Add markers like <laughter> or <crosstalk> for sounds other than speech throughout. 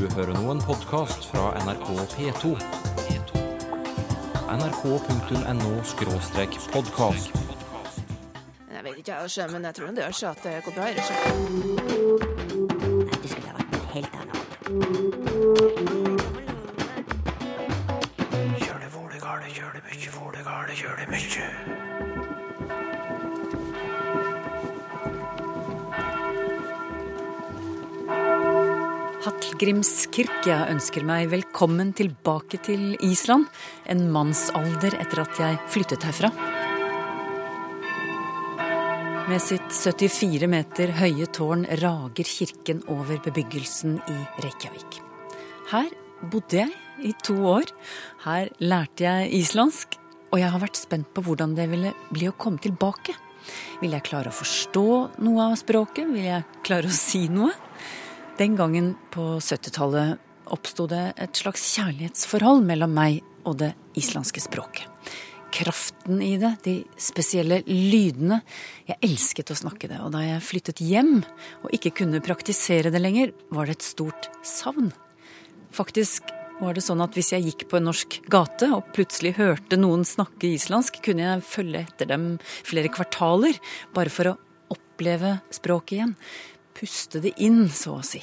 Du hører nå en podkast fra NRK P2. nrk.no podkast. Jeg vet ikke, jeg, men jeg tror det gjør seg at det går bra. Ikke? Nei, det skulle ha vært en helt annet. Hallgrimskirkja ønsker meg velkommen tilbake til Island, en mannsalder etter at jeg flyttet herfra. Med sitt 74 meter høye tårn rager kirken over bebyggelsen i Reykjavik. Her bodde jeg i to år. Her lærte jeg islandsk, og jeg har vært spent på hvordan det ville bli å komme tilbake. Vil jeg klare å forstå noe av språket? Vil jeg klare å si noe? Den gangen på 70-tallet oppsto det et slags kjærlighetsforhold mellom meg og det islandske språket. Kraften i det, de spesielle lydene. Jeg elsket å snakke det, og da jeg flyttet hjem og ikke kunne praktisere det lenger, var det et stort savn. Faktisk var det sånn at hvis jeg gikk på en norsk gate og plutselig hørte noen snakke islandsk, kunne jeg følge etter dem flere kvartaler, bare for å oppleve språket igjen puste det inn, så å si.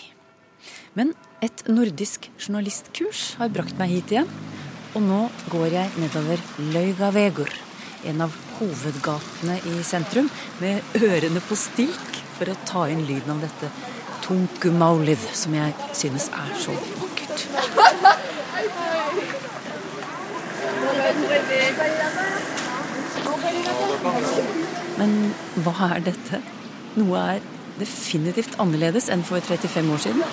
Men et nordisk journalistkurs har brakt meg hit igjen. Og nå går jeg nedover Løygavegur, en av hovedgatene i sentrum, med ørene på stilk for å ta inn lyden av dette tunkumaulid, som jeg synes er så vakkert. Men hva er dette? Noe er definitivt annerledes enn for 35 år siden.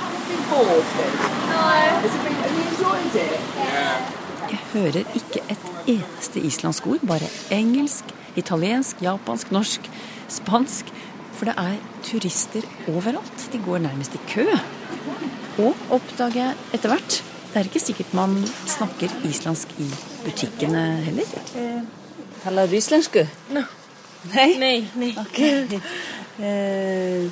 Jeg hører ikke et eneste islandsk ord, bare engelsk, italiensk, japansk, norsk, spansk. For det er turister overalt. De går nærmest i kø. Og oppdager jeg etter hvert det er ikke sikkert man snakker islandsk i butikkene heller. Taler du islandsk? No. Nei? Nei, nei. Okay. Uh,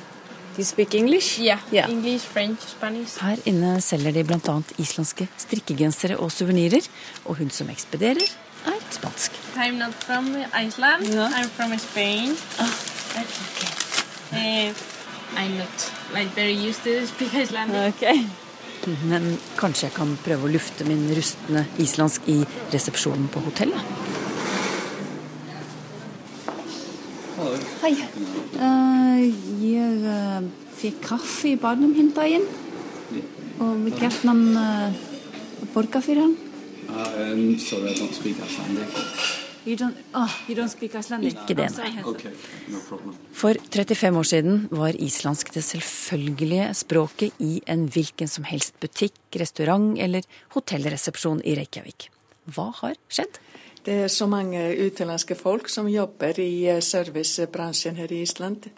do you speak English? Yeah. Yeah. English, French, Spanish. Her inne selger de bl.a. islandske strikkegensere og suvenirer. Og hun som ekspederer, er spansk. I'm not from Iceland. No? I'm from Spain. Ah, Uh, I'm not like very used to speak Icelandic. Men kanskje jeg kan prøve å lufte min rustne islandsk i resepsjonen på hotellet? Hei. Eh, jeg eh, fikk kaffe i badet hin daginn. Og vil gjertnan uh, borga fyrir hann. Um, sorry, I don't speak Icelandic. You don't, oh, you don't speak Icelandic? Ikke det, nei. Okay, no. For 35 år siden var islandsk det selvfølgelige språket i en hvilken som helst butikk, restaurant eller hotellresepsjon i Reykjavik. Hva har skjedd? Det er så mange utenlandske folk som jobber i eh, servicebransjen her i Island.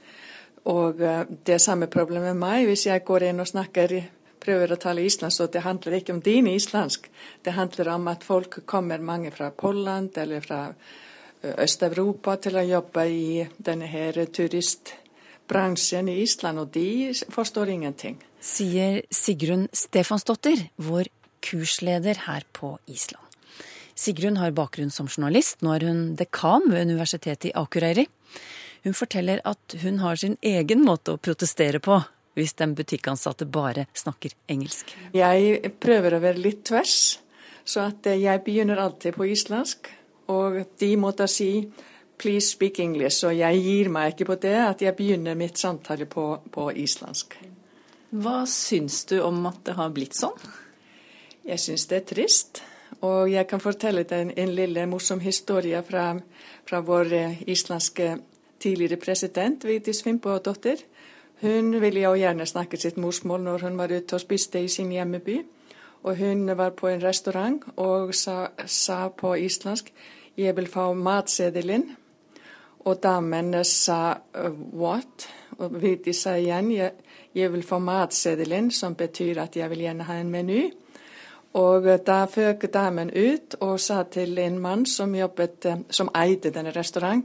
Og eh, det er samme problem med meg hvis jeg går inn og snakker, prøver å tale islandsk, så det handler ikke om din islandsk. Det handler om at folk kommer mange fra Polland eller fra eh, Øst-Europa til å jobbe i denne her turistbransjen i Island, og de forstår ingenting. Sier Sigrun Stefansdottir, vår kursleder her på Island. Sigrun har bakgrunn som journalist, nå er hun dekan ved Universitetet i Akureyri. Hun forteller at hun har sin egen måte å protestere på, hvis den butikkansatte bare snakker engelsk. Jeg prøver å være litt tvers, så at eh, jeg begynner alltid på islandsk. Og de måtte si 'please speak English', og jeg gir meg ikke på det at jeg begynner mitt samtale på, på islandsk. Hva syns du om at det har blitt sånn? Jeg syns det er trist. Og jeg kan fortelle deg en, en lille morsom historie fra, fra vår eh, islandske tidligere president, Vigdis Finnbogadottir. Hun ville jo gjerne snakke sitt morsmål når hun var ute og spiste i sin hjemmeby. Og hun var på en restaurant og sa, sa på islandsk 'jeg vil få matseddelen'. Og damen sa 'what?' Og Vigdis sa igjen 'jeg, jeg vil få matseddelen', som betyr at jeg vil gjerne ha en meny. Og da føk damen ut og sa til en mann som jobbet, eh, som eide denne restaurant,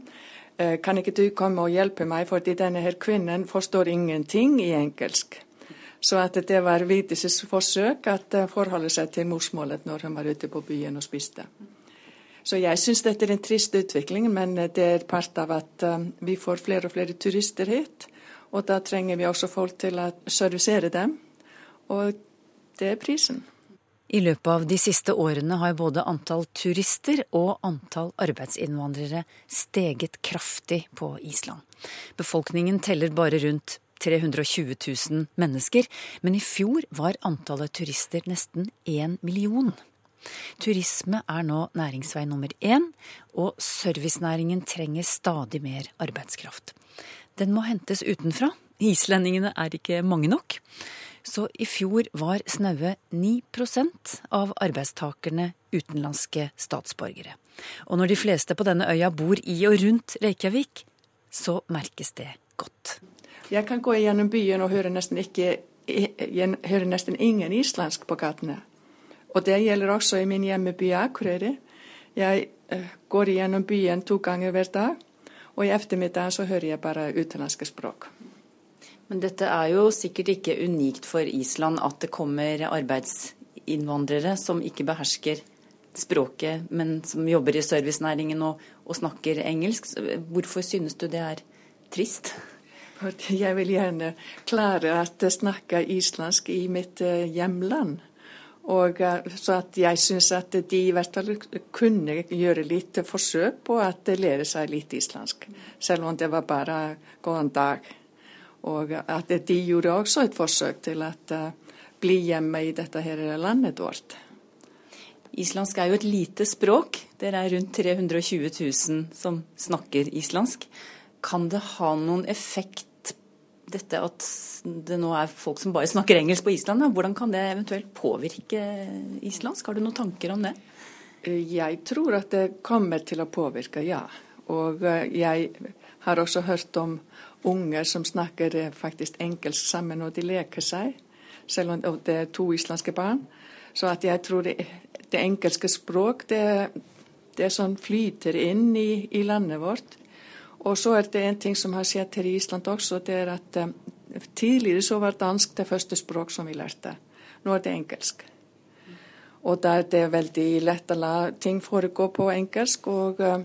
eh, kan ikke du komme og hjelpe meg, fordi denne her kvinnen forstår ingenting i engelsk. Så at det var Vitis' forsøk at eh, forholde seg til morsmålet når hun var ute på byen og spiste. Så jeg syns dette er en trist utvikling, men det er part av at vi får flere og flere turister hit. Og da trenger vi også folk til å servicere dem. Og det er prisen. I løpet av de siste årene har både antall turister og antall arbeidsinnvandrere steget kraftig på Island. Befolkningen teller bare rundt 320 000 mennesker, men i fjor var antallet turister nesten én million. Turisme er nå næringsvei nummer én, og servicenæringen trenger stadig mer arbeidskraft. Den må hentes utenfra. Islendingene er ikke mange nok. Så i fjor var snaue 9% av arbeidstakerne utenlandske statsborgere. Og når de fleste på denne øya bor i og rundt Reykjavik, så merkes det godt. Jeg kan gå gjennom byen og høre nesten, ikke, høre nesten ingen islandsk på gatene. Og det gjelder også i min hjemmeby Akureyri. Jeg uh, går gjennom byen to ganger hver dag, og i ettermiddag så hører jeg bare utenlandske språk. Men dette er jo sikkert ikke unikt for Island at det kommer arbeidsinnvandrere som ikke behersker språket, men som jobber i servicenæringen og, og snakker engelsk. Hvorfor synes du det er trist? Jeg vil gjerne klare å snakke islandsk i mitt eh, hjemland. Og eh, så at jeg syns at de i hvert fall kunne gjøre litt forsøk på å lære seg litt islandsk. Selv om det var bare god dag. Og at de gjorde også et forsøk til å uh, bli hjemme i dette her landet vårt. Islandsk er jo et lite språk. Dere er rundt 320 000 som snakker islandsk. Kan det ha noen effekt dette at det nå er folk som bare snakker engelsk på Island, hvordan kan det eventuelt påvirke islandsk? Har du noen tanker om det? Eh, jeg tror at det kommer til å påvirke, ja. Og eh, jeg har også hørt om unger som snakker eh, faktisk engelsk sammen når de leker seg, selv om det er to islandske barn. Så at jeg tror det, det engelske språk det, det sånn flyter inn i, i landet vårt. Og så er det en ting som har skjedd her i Island også, det er at um, tidligere så var dansk det første språk som vi lærte. Nå er det engelsk. Og da er det veldig lett å la ting foregå på engelsk. og uh,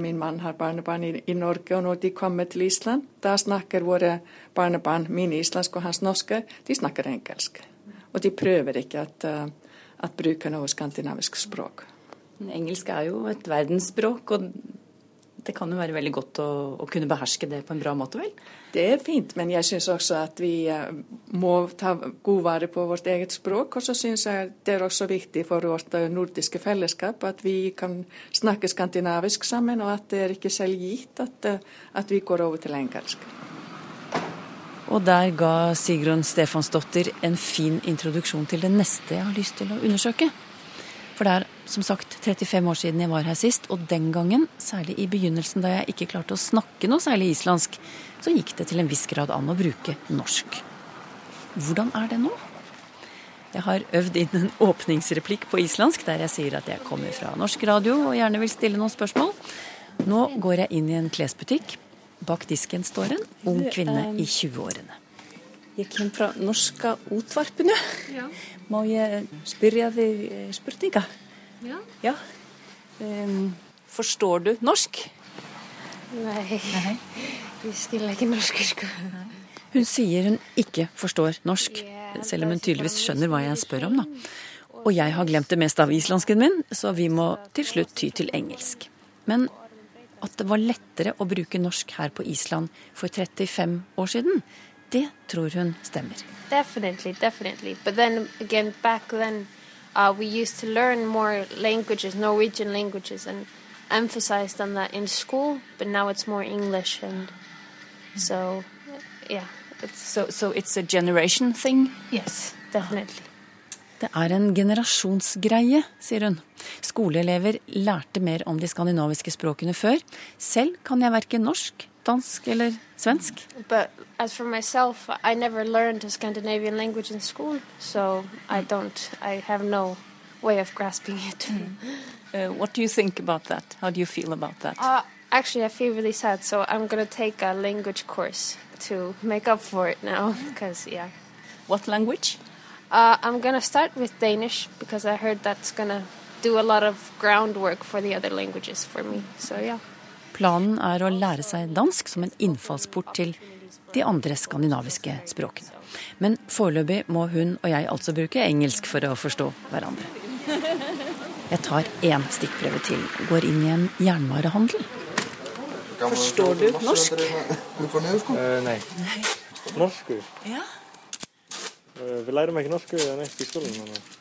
Min mann har barnebarn i, i, Norge, og når de kommer til Island, da snakker våre barnebarn, mine islandske og hans norske, de snakker engelsk. Og de prøver ikke at, uh, bruke noe skandinavisk språk. Engelsk er jo et verdensspråk, og det kan jo være veldig godt å, å, kunne beherske det på en bra måte, vel? Det er fint, men jeg syns også at vi eh, må ta god vare på vårt eget språk. Og så syns jeg det er også viktig for vårt eh, nordiske fellesskap at vi kan snakke skandinavisk sammen, og at det er ikke selv gitt at, eh, at vi går over til engelsk. Og der ga Sigrun Stefansdottir en fin introduksjon til det neste jeg har lyst til å undersøke. For det er som sagt 35 år siden jeg var her sist, og den gangen, særlig i begynnelsen da jeg ikke klarte å snakke noe særlig islandsk, så gikk det til en viss grad an å bruke norsk. Hvordan er det nå? Jeg har øvd inn en åpningsreplikk på islandsk der jeg sier at jeg kommer fra norsk radio og gjerne vil stille noen spørsmål. Nå går jeg inn i en klesbutikk. Bak disken står en ung kvinne i 20-årene. Jeg kommer fra norska utvarpene. Må jeg spørre deg spørsmål? eh, spurninga? Ja. ja. Um, forstår du norsk? Nei, Nei. stiller skiller ikke norsk. Sko. Hun sier hun ikke forstår norsk, selv om hun tydeligvis skjønner hva jeg spør om. da. Og jeg har glemt det meste av islandsken min, så vi må til slutt ty til engelsk. Men at det var lettere å bruke norsk her på Island for 35 år siden, det tror hun stemmer. Definitely, definitely. But then again, back then, uh, we used to learn more languages, Norwegian languages, and emphasized on that in school. But now it's more English, and so yeah. It's, so, so it's a generation thing. Yes, definitely. Det er en generasjonsgreie, sier hun. Skoleelever lærte mer om de skandinaviske språkene før. Selv kan jeg verken norsk, dansk eller svensk. But as for myself, I never learned a Scandinavian language in school, so I don't, I have no way of grasping <laughs> it. Mm. Uh, what do you think about that? How do you feel about that? Uh, actually, I feel really sad, so I'm going to take a language course to make up for it now, <laughs> because, yeah. What language? Uh, I'm gonna start with Danish because I heard that's gonna do a lot of groundwork for the other languages for me. So yeah. Planen er å lære seg dansk som en innfallsport til de andre skandinaviske språkene. Men foreløpig må hun og jeg altså bruke engelsk for å forstå hverandre. Jeg tar én stikkprøve til og går inn i en jernvarehandel. Forstår du norsk? Uh, nei. Norsk? Ja. Uh, vi lærer meg ikke norsk eh, neste i skolen. Men...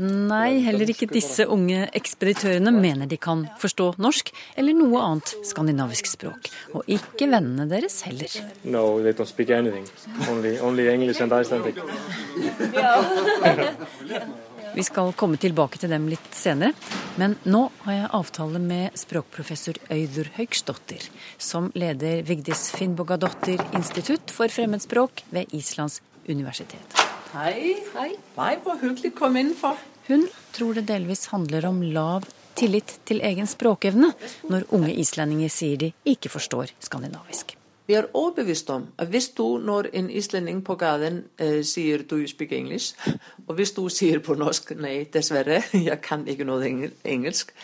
Nei, heller ikke disse unge ekspeditørene mener de kan forstå norsk eller noe annet skandinavisk språk. Og ikke vennene deres heller. No, they don't speak anything. Only, only English and Icelandic. <laughs> Vi skal komme tilbake til dem litt senere, men nå har jeg avtale med språkprofessor Øydur Haugsdottir, som leder Vigdis Finnbogadottir institutt for fremmedspråk ved Islands universitet. Hei. Hei. Nei, hvor hyggelig. Kom innenfor. Hun tror det delvis handler om lav tillit til egen språkevne når unge islendinger sier de ikke forstår skandinavisk. Vi er overbevist om at hvis du når en islending på gaten eh, sier 'do you speak English', og hvis du sier på norsk 'nei, dessverre, <laughs> jeg kan ikke noe engelsk',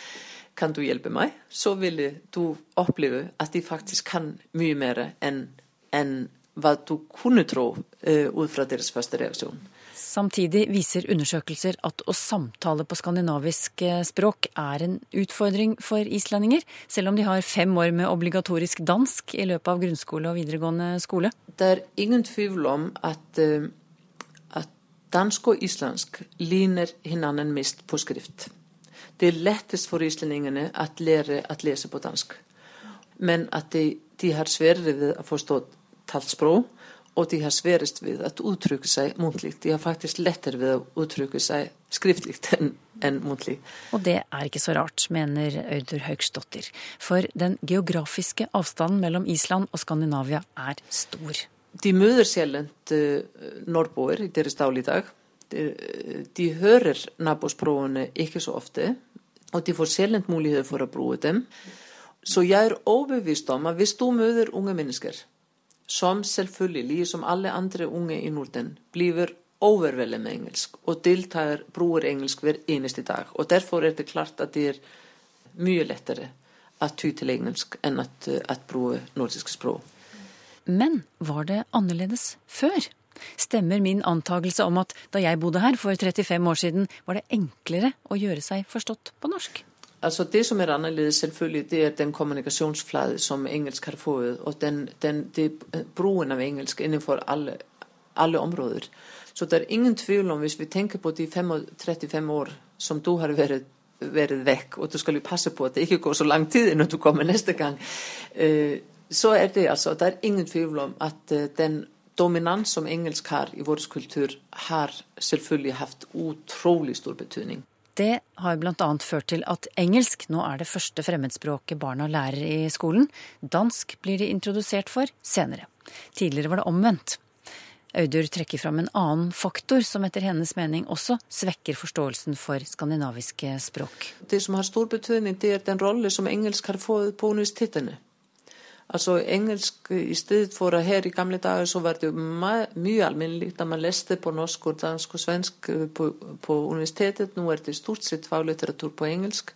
kan du hjelpe meg? Så ville du oppleve at de faktisk kan mye mer enn enn hva du kunne tro eh, ut fra deres første reaksjon. Samtidig viser undersøkelser at å samtale på skandinavisk eh, språk er en utfordring for islendinger, selv om de har fem år med obligatorisk dansk i løpet av grunnskole og videregående skole. Det er ingen tvil om at, eh, at dansk og islandsk ligner hverandre mest på skrift. Det er lettest for islendingene å lære å lese på dansk, men at de, de har sværere ved å forstå talt og de har sværest ved å uttrykke seg muntlig. De har faktisk lettere ved å uttrykke seg skriftlig <laughs> enn en muntlig. Og det er ikke så rart, mener Audur Haugsdottir. For den geografiske avstanden mellom Island og Skandinavia er stor. De møter sjelden uh, nordboer i deres dagligdag. De, de hører nabospråkene ikke så ofte, og de får sjelden mulighet for å bruke dem. Så jeg er overbevist om at hvis du møter unge mennesker, som selvfølgelig, som alle andre unge i Norden, blir overveldet med engelsk og deltar, bruker engelsk hver eneste dag. Og derfor er det klart at det er mye lettere å ty til engelsk enn at, at bruke nordiske språk. Men var det annerledes før? Stemmer min antagelse om at da jeg bodde her for 35 år siden, var det enklere å gjøre seg forstått på norsk? Altså Det som er annerledes, selvfølgelig, det er den kommunikasjonsflate som engelsk har fått, og den, den, bruken av engelsk innenfor alle, alle områder. Så det er ingen tvil om, hvis vi tenker på de 35 år som du har vært, vært vekk, og du skal jo passe på at det ikke går så lang tid når du kommer neste gang, eh, så er det altså, det er ingen tvil om at eh, den dominans som engelsk har i vår kultur, har selvfølgelig hatt utrolig stor betydning. Det har bl.a. ført til at engelsk nå er det første fremmedspråket barna lærer i skolen. Dansk blir de introdusert for senere. Tidligere var det omvendt. Audur trekker fram en annen faktor som etter hennes mening også svekker forståelsen for skandinaviske språk. Det som har stor betydning, det er den rolle som engelsk har fått på universitetene. Altså engelsk, i for at her i gamle dager så var det jo mye alminnelig da man leste på norsk og dansk og svensk på, på universitetet. Nå er det stort sett faglitteratur på engelsk.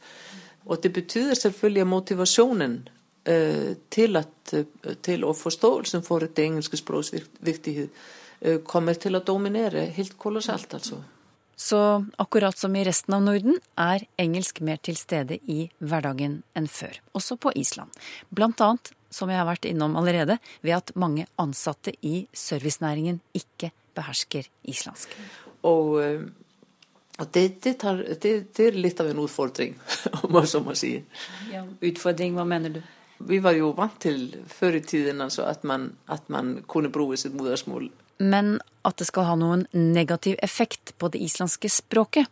Og det betyr selvfølgelig motivasjonen eh, til, at, til og forståelsen for det engelske språks viktighet kommer til å dominere helt kolossalt, altså. Så akkurat som i resten av Norden er engelsk mer til stede i hverdagen enn før, også på Island. Blant annet, som jeg har vært innom allerede, ved at mange ansatte i servicenæringen ikke behersker islandsk. Og, og det, det, tar, det, det, er litt av en utfordring, <laughs> om man si. Ja, utfordring, hva mener du? Vi var jo vant til før i tiden altså, at, man, at man kunne bruke sitt modersmål men at det skal ha noen negativ effekt på det islandske språket,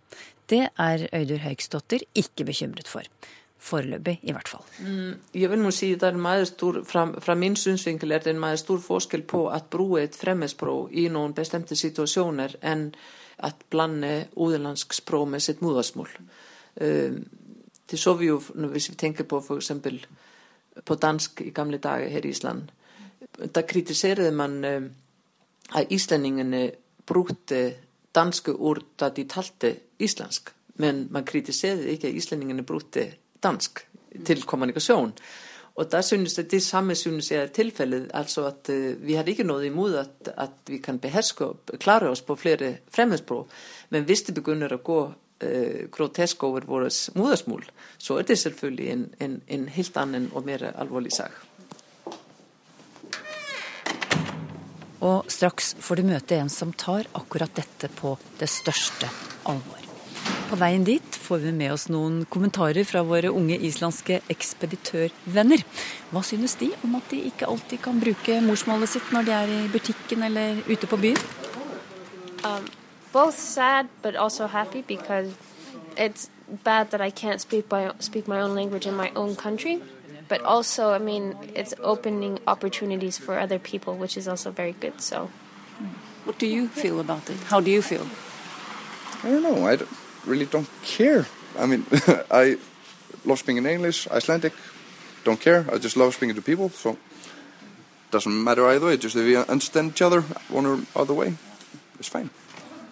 det er Øydur Haugsdottir ikke bekymret for. Foreløpig, i hvert fall. Mm, jeg vil må si det er en stor, fra, fra, min synsvinkel er det en meget stor forskjell på å bruke et fremmedspråk i noen bestemte situasjoner enn å blande utenlandsk språk med sitt modersmål. Uh, det så vi jo hvis vi tenker på f.eks. på dansk i gamle dager her i Island. Da kritiserte man uh, at islendingene brukte danske ord da de talte islandsk. Men man kritiserte ikke at islendingene brukte dansk til kommunikasjon. Og da synes jeg, Det samme synes jeg er tilfellet. altså at uh, Vi hadde ikke noe imot at, at vi kan beherske og klare oss på flere fremmedspråk. Men hvis det begynner å gå uh, grotesk over vårt modersmål, så er det selvfølgelig en, en, en helt annen og mer alvorlig sak. Og straks får du møte en som tar akkurat dette på det største alvor. På veien dit får vi med oss noen kommentarer fra våre unge islandske ekspeditørvenner. Hva synes de om at de ikke alltid kan bruke morsmålet sitt når de er i butikken eller ute på byen? Um, both sad but also happy because it's bad that I can't speak, by, speak my own language in my own country. But also, I mean, it's opening opportunities for other people, which is also very good. So, what do you feel about it? How do you feel? I don't know. I don't, really don't care. I mean, <laughs> I love speaking English, Icelandic, don't care. I just love speaking to people. So, doesn't matter either way. Just if we understand each other one or other way, it's fine.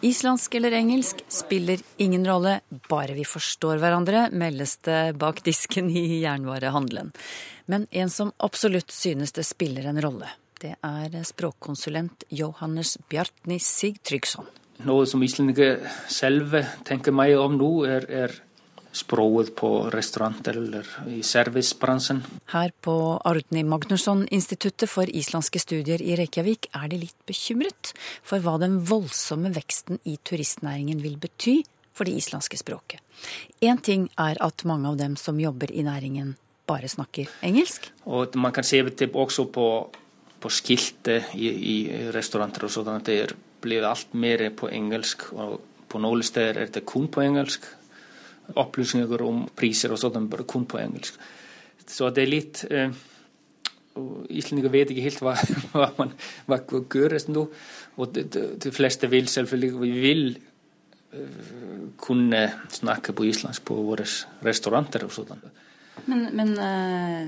Islandsk eller engelsk spiller ingen rolle, bare vi forstår hverandre, meldes det bak disken i jernvarehandelen. Men en som absolutt synes det spiller en rolle, det er språkkonsulent Johannes Bjartni Sigtryggsson. Noe som islendinger selv tenker meg om nå, er, er språket på restaurant eller i servicebransjen. Her på Arutni Magnusson-instituttet for islandske studier i Reykjavik er de litt bekymret for hva den voldsomme veksten i turistnæringen vil bety for det islandske språket. Én ting er at mange av dem som jobber i næringen, bare snakker engelsk. Og Man kan se det også på, på skiltet i, i restauranter og sånn at det er blitt alt mer på engelsk. og På noen steder er det kun på engelsk opplysninger om priser og sånt bare kun på engelsk. Så det er litt eh, Islendinger vet ikke helt hva, <laughs> hva man hva gjøres nå. Og de, de, fleste vil selvfølgelig vi vil uh, kunne snakke på islandsk på våre restauranter og sånn. Men, men uh,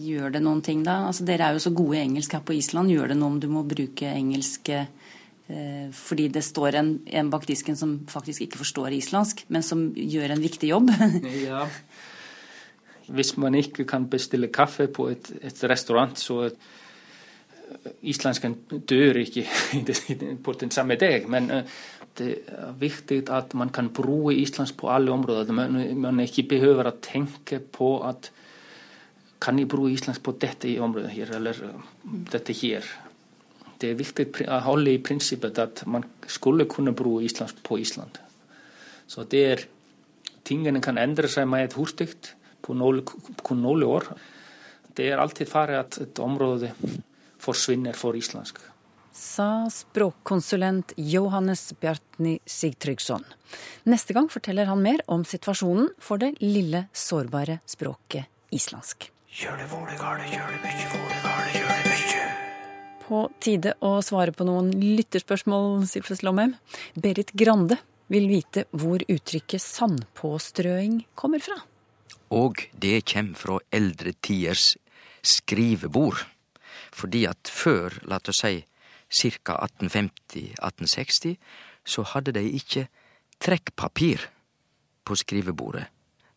gjør det noen ting, da? Altså, dere er jo så gode i engelsk her på Island. Gjør det noe om du må bruke engelsk Eh, fordi det står en, en, bak disken som faktisk ikke forstår islandsk, men som gjør en viktig jobb. <laughs> ja. Hvis man ikke kan bestille kaffe på et, et restaurant, så Islandsken dør ikke <laughs> på den samme dag. Men eh, det er viktig at man kan bruke islandsk på alle områder. Man, man ikke behøver å tenke på at kan jeg bruke islandsk på dette området her, eller dette her det er viktig å holde i prinsippet at man skulle kunne bruke islandsk på Island. Så det er tingene kan endre seg meget hurtig på kun noen år. Det er alltid fare at et område forsvinner for islandsk. Sa språkkonsulent Johannes Bjartni Sigtryggsson. Neste gang forteller han mer om situasjonen for det lille, sårbare språket islandsk. Gjør det det gale, gjør det mye, det gale, gjør det mye på tide å svare på noen lytterspørsmål, Sylfest Lomheim. Berit Grande vil vite hvor uttrykket sandpåstrøing kommer fra. Og det kjem fra eldre tiders skrivebord. Fordi at før, la oss si, ca. 1850-1860, så hadde de ikke trekkpapir på skrivebordet.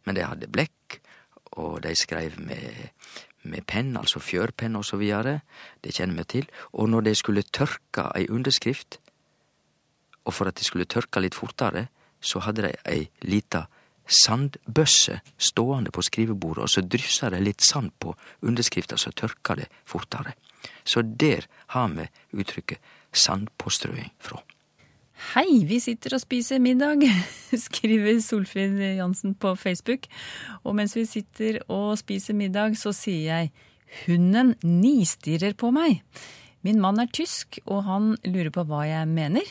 Men de hadde blekk, og de skreiv med med penn, altså fjørpenn og så videre, det kjenner vi til, og når de skulle tørke ei underskrift, og for at de skulle tørke litt fortere, så hadde de ei lita sandbøsse stående på skrivebordet, og så dryssa de litt sand på underskrifta, så tørka det fortere. Så der har vi uttrykket sandpåstrøing fra. Hei, vi sitter og spiser middag, <laughs> skriver Solfrid Jansen på Facebook. Og mens vi sitter og spiser middag, så sier jeg hunden nistirrer på meg. Min mann er tysk, og han lurer på hva jeg mener.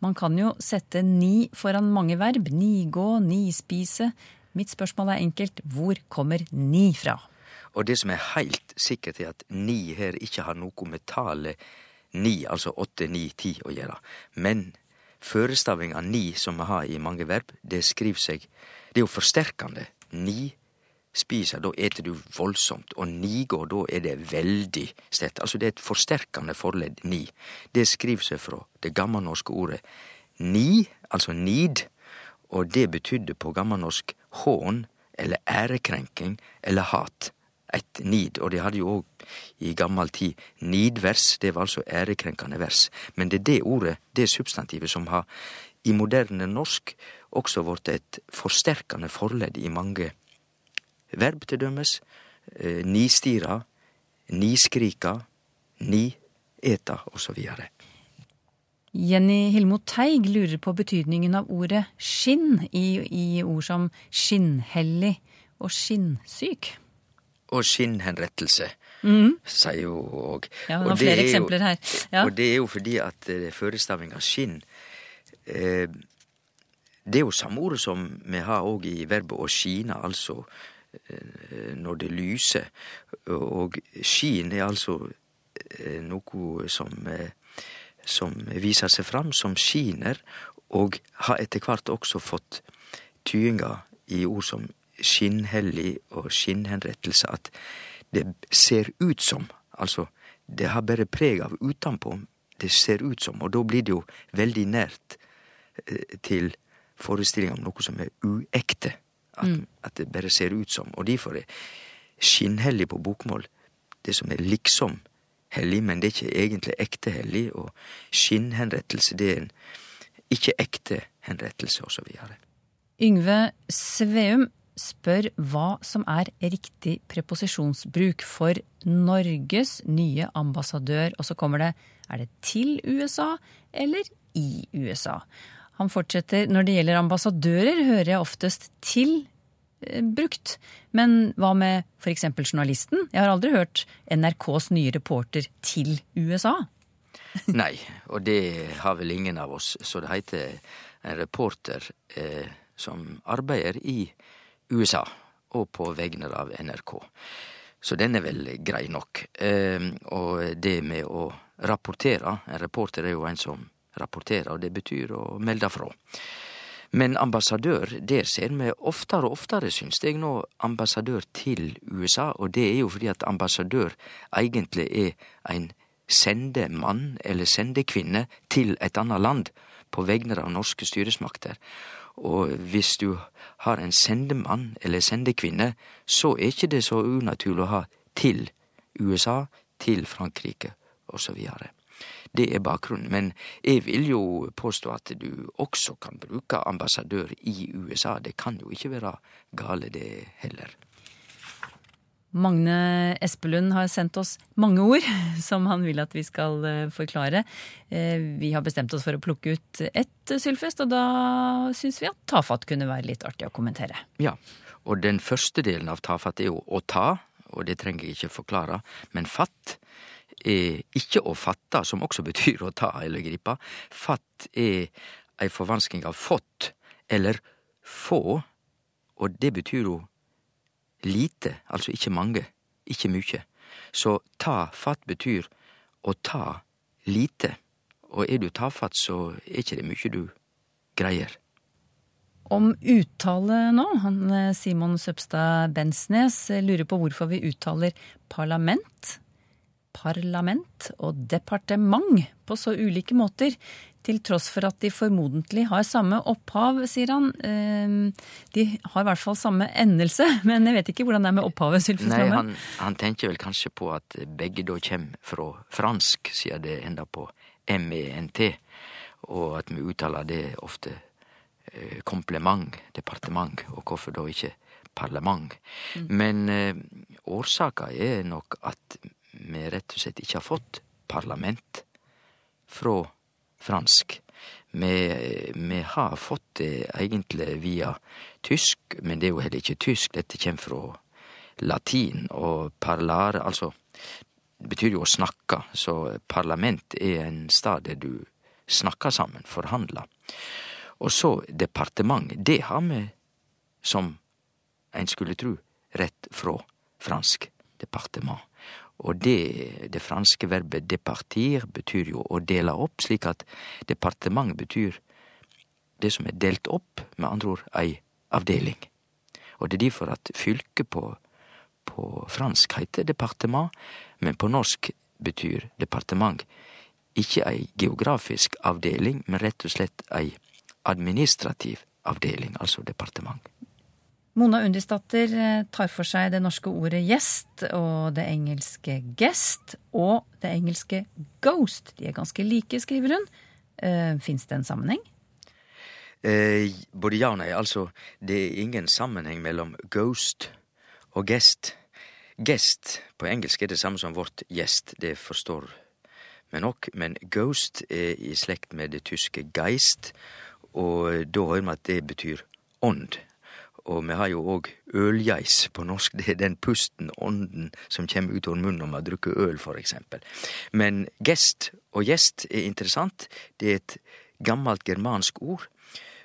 Man kan jo sette ni foran mange verb. Nigå, nispise. Mitt spørsmål er enkelt. Hvor kommer ni fra? Og det som er heilt sikkert, er at ni her ikke har noe med tallet ni, altså åtte, ni, ti å gjøre. Men Førestavinga ni, som vi har i mange verb, det skriv seg Det er jo forsterkande. Ni spiser, da eter du voldsomt. Og nigår, da er det veldig sterkt. Altså det er et forsterkende forledd, ni. Det skriver seg fra det gammelnorske ordet ni, altså nid, og det betydde på gammelnorsk hån eller ærekrenking eller hat. Et nid, og de hadde jo òg i gammel tid nidvers, det var altså ærekrenkende vers. Men det er det ordet, det substantivet, som har i moderne norsk også blitt et forsterkende forledd i mange verb, til dømes. Eh, nistira, niskrika, nieta, osv. Jenny Hilmo Teig lurer på betydningen av ordet skinn i, i ord som skinnhellig og skinnsyk. Og skinnhenrettelse, mm. sier hun òg. Ja, hun har flere eksempler her. Ja. Og det er jo fordi at eh, førestavinga skinn eh, Det er jo samme ordet som vi har òg i verbet å skine, altså eh, når det lyser. Og skin er altså eh, noe som eh, som viser seg fram, som skiner, og har etter hvert også fått tyinga i ord som skinnhellig og skinnhenrettelse, at det ser ut som. Altså, det har bare preg av utenpå. Det ser ut som, og da blir det jo veldig nært eh, til forestillinga om noe som er uekte. At, Mm. at det bare ser ut som. Og derfor er skinnhellig på bokmål det som er liksom hellig, men det er ikke egentlig ekte hellig. Og skinnhenrettelse, det er en ikke ekte henrettelse, videre. Yngve Sveum spør hva som er riktig preposisjonsbruk for Norges nye ambassadør, og så kommer det er det til USA eller i USA? Han fortsetter når det gjelder ambassadører, hører jeg oftest til eh, brukt. Men hva med f.eks. journalisten? Jeg har aldri hørt NRKs nye reporter til USA. <laughs> Nei, og det har vel ingen av oss. Så det heter en reporter eh, som arbeider i USA, og på vegne av NRK. Så den er vel grei nok. Eh, og det med å rapportere En reporter er jo en som rapporterer, og det betyr å melde fra. Men ambassadør, der ser vi oftere og oftere, syns jeg nå, ambassadør til USA. Og det er jo fordi at ambassadør egentlig er en sendemann eller sendekvinne til et annet land på vegne av norske styresmakter. Og hvis du har en sendemann eller sendekvinne, så er ikke det så unaturlig å ha til USA, til Frankrike osv. Det er bakgrunnen. Men jeg vil jo påstå at du også kan bruke ambassadør i USA. Det kan jo ikke være gale, det heller. Magne Espelund har sendt oss mange ord <laughs> som han vil at vi skal eh, forklare. Eh, Vi har bestemt oss for å plukke ut ett sylfest, og da syns vi at tafatt kunne være litt artig å kommentere. Ja, og den første delen av tafatt er jo å ta, og det trenger jeg ikke forklare, men fatt er ikke å fatte, som også <laughs> betyr å ta eller gripe. Fatt er ei forvansking av fått eller få, og det betyr jo lite, altså ikke mange, ikke mykje. Så ta fatt betyr å ta lite, og er du tafatt, så er ikke det mykje du greier. Om uttale nå. Han, eh, Simon Søbstad Bensnes eh, lurer på hvorfor vi uttaler parlament, parlament og departement på så ulike måter. Til tross for at de formodentlig har samme opphav, sier han. Eh, De har i hvert fall samme endelse, <laughs> men jeg vet ikke hvordan det er med opphavet. Sylfus Nei, han, han tenker vel kanskje på at begge da kommer fra fransk, siden det ender på MENT, og at vi uttaler det ofte kompliment, komplement, departement, og hvorfor da ikke parlament. Men eh, årsaka er nok at vi rett og slett ikke har fått parlament fra fransk. Vi, vi har fått det egentlig via tysk, men det er jo heller ikke tysk. Dette kommer fra latin, og parlare, altså betyr jo å snakke, så parlament er en stad der du snakker sammen, forhandler. Og så departement, det har vi, som en skulle tru, rett fra fransk departement. Og det, det franske verbet departir betyr jo å dele opp, slik at departement betyr det som er delt opp, med andre ord ei avdeling. Og det er derfor at fylket på, på fransk heter departement, men på norsk betyr departement ikke ei geografisk avdeling, men rett og slett ei administrativ avdeling, altså departement. Mona Undisdatter eh, tar for seg det norske ordet gjest og det engelske guest og det engelske ghost. De er ganske like, skriver hun. Uh, Fins det en sammenheng? Eh, både ja og nei. Altså, det er ingen sammenheng mellom ghost og guest. Guest på engelsk er det samme som vårt gjest, det forstår vi nok, men ghost er i slekt med det tyske geist, og da hører vi at det betyr ånd. Og vi har jo òg ølgeis på norsk. Det er den pusten, ånden, som kommer ut av munnen når man drikker øl, for eksempel. Men gest og gjest er interessant. Det er et gammelt germansk ord,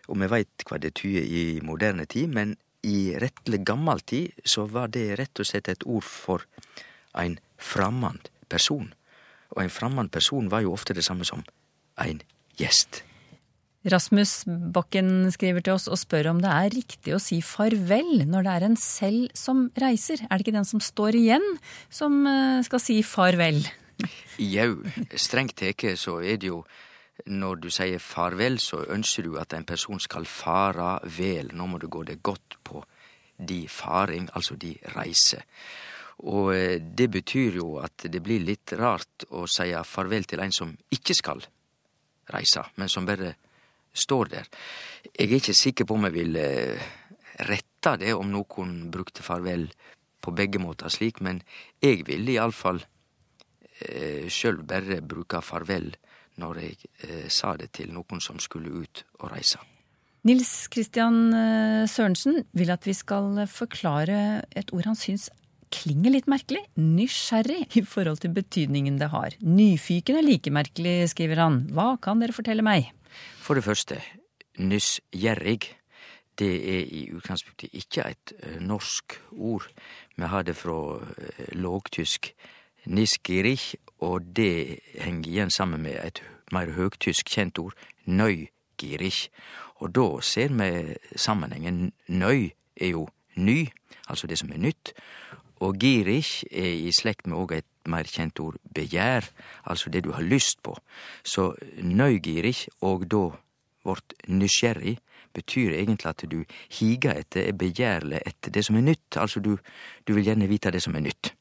og vi veit hva det tyder i moderne tid, men i rettelig gammel tid så var det rett og slett et ord for ein framand person. Og ein framand person var jo ofte det samme som ein gjest. Rasmus Bakken skriver til oss og spør om det er riktig å si farvel når det er en selv som reiser. Er det ikke den som står igjen, som eh, skal si farvel? Jau, strengt teke så er det jo når du sier farvel, så ønsker du at en person skal fara vel. Nå må du gå det godt på de faring, altså de reiser. Og eh, det betyr jo at det blir litt rart å si farvel til en som ikke skal reise, men som bare står der. Jeg er ikke sikker på om jeg ville eh, retta det om noen brukte farvel på begge måter slik, men jeg ville iallfall eh, sjøl bare bruke farvel når jeg eh, sa det til noen som skulle ut og reise. Nils Kristian eh, Sørensen vil at vi skal forklare et ord han syns klinger litt merkelig. Nysgjerrig i forhold til betydningen det har. Nyfiken er like merkelig, skriver han. Hva kan dere fortelle meg? For det første, nysgjerrig. Det er i utgangspunktet ikke et eh, norsk ord. Vi har det fra eh, lågtysk nisgirich, og det henger igjen sammen med et mer høgtysk kjent ord, nøygirich. Og da ser vi sammenhengen. Nøy er jo ny, altså det som er nytt. Og girich er i slekt med òg et mer kjent ord, begjær, altså det du har lyst på. Så nøygirig og da vårt nysgjerrig, betyr egentlig at du higer etter, er begjærlig etter det som er nytt, altså du, du vil gjerne vite det som er nytt.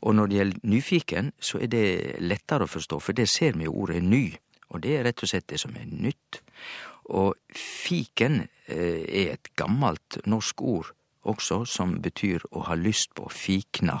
Og når det gjelder nyfiken, så er det lettere å forstå, for det ser vi jo ordet ny, og det er rett og slett det som er nytt. Og fiken eh, er et gammelt norsk ord også, som betyr å ha lyst på, fikna.